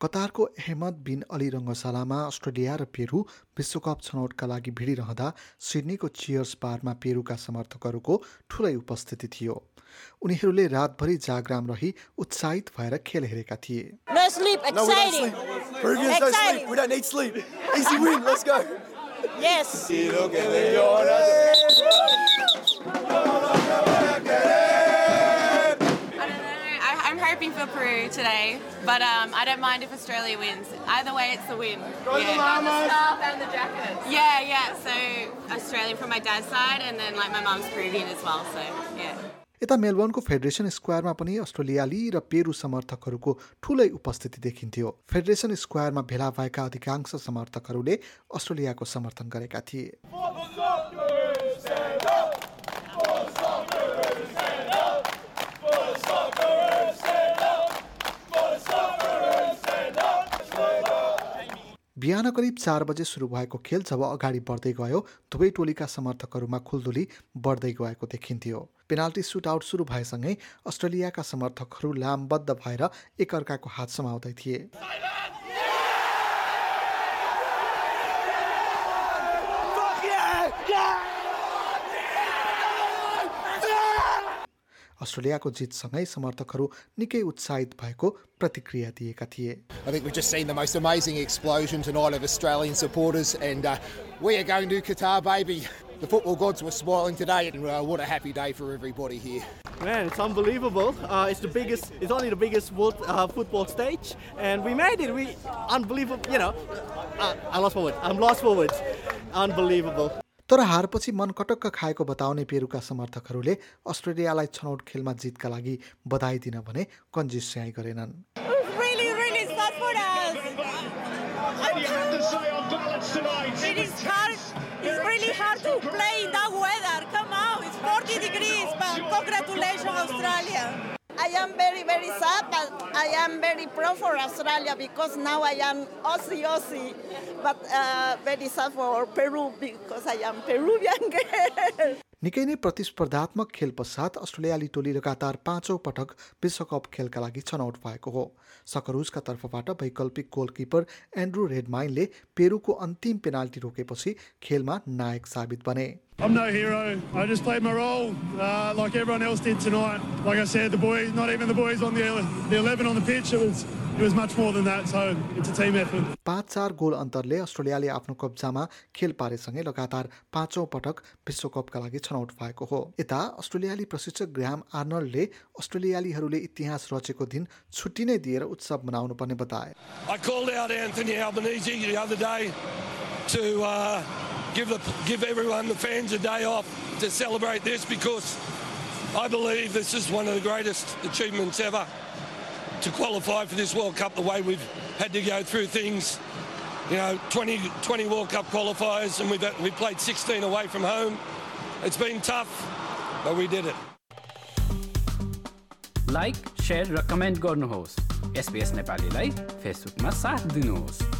कतारको Ahmad bin Ali रङ्गशालामा Australia र पेरू विश्वकप छनौटका लागि भिडिरहँदा सिडनीको चियर्स बारमा पेरूका समर्थकहरूको ठुलै उपस्थिति थियो। उनीहरूले रातभरि जागराम रही उत्साहित भएर खेल हेरेका थिए। Hoping for Peru today, but um, I don't mind if Australia wins. Either way, it's a win. yeah. the scarf and the jacket. Yeah, yeah. So Australian from my dad's side, and then like my mum's Peruvian as well. So yeah. यता मेलबर्नको federation स्क्वायरमा पनि अस्ट्रेलियाली र Peru समर्थकहरूको ठुलै उपस्थिति देखिन्थ्यो federation स्क्वायरमा भेला भएका अधिकांश समर्थकहरूले अस्ट्रेलियाको समर्थन गरेका थिए बिहान करिब चार बजे सुरु भएको खेल जब अगाडि बढ्दै गयो दुवै टोलीका समर्थकहरूमा खुल्दुली बढ्दै गएको देखिन्थ्यो। पेनाल्टी सुटआउट सुरु भएसँगै अस्ट्रेलियाका समर्थकहरू लामबद्ध भएर एकअर्काको हात समाउँदै थिए। अस्ट्रेलियाको जितसँगै समर्थकहरू निकै उत्साहित भएको प्रतिक्रिया दिएका थिए I think we've just seen the most amazing explosion tonight of Australian supporters, and uh, we are going to Qatar, baby. The football gods were smiling today, and uh, what a happy day for everybody here. Man, it's unbelievable. Uh, it's the biggest. It's only the biggest world uh, football stage, and we made it. We unbelievable. You know, uh, I lost forward. I'm lost forward. Unbelievable. तर हारपछि मन कटक्क खाएको बताउने पेरुका समर्थकहरूले अस्ट्रेलियालाई छनौट खेलमा जितका लागि बधाई दिन भने कन्जिस कन्जिस्याइ गरेनन्। I am very, very sad, but I am very pro for Australia because now I am Aussie, Aussie. But uh, very sad for Peru because I am Peruvian girl. निकै नै प्रतिस्पर्धात्मक खेल पश्चात अस्ट्रेलियाली टोली लगातार पाँचौँ पटक विश्वकप खेलका लागि छनौट भएको हो सकरुजका तर्फबाट वैकल्पिक गोलकिपर एन्ड्रू रेडमाइनले पेरुको अन्तिम पेनाल्टी रोकेपछि खेलमा नायक साबित बने I'm no hero. I just played my role uh, like everyone else did tonight. Like I said, the boys, not even the boys on the the 11 on the pitch. It was it was much more than that. So it's a team effort. पाँच चार goal अन्तरले अस्ट्रेलियाले आफ्नो कब्जामा खेल पारेसँगै लगातार पाँचौँ पटक विश्वकपका लागि छनौट भएको हो यता अस्ट्रेलियाली प्रशिक्षक ग्राम आर्नल्डले अस्ट्रेलियालीहरूले इतिहास रचेको दिन छुट्टी नै दिएर उत्सव मनाउनु पर्ने बताए I called out Anthony Albanese the other day to uh, give the give everyone the fans a day off to celebrate this because I believe this is one of the greatest achievements ever to qualify for this World Cup the way we've had to go through things. You know, 20, 20 World Cup qualifiers and we've we played 16 away from home. It's been tough, but we did it. Like share र comment गर्नुहोस् SBS नेपालीलाई फेसबुकमा साथ दिनुहोस्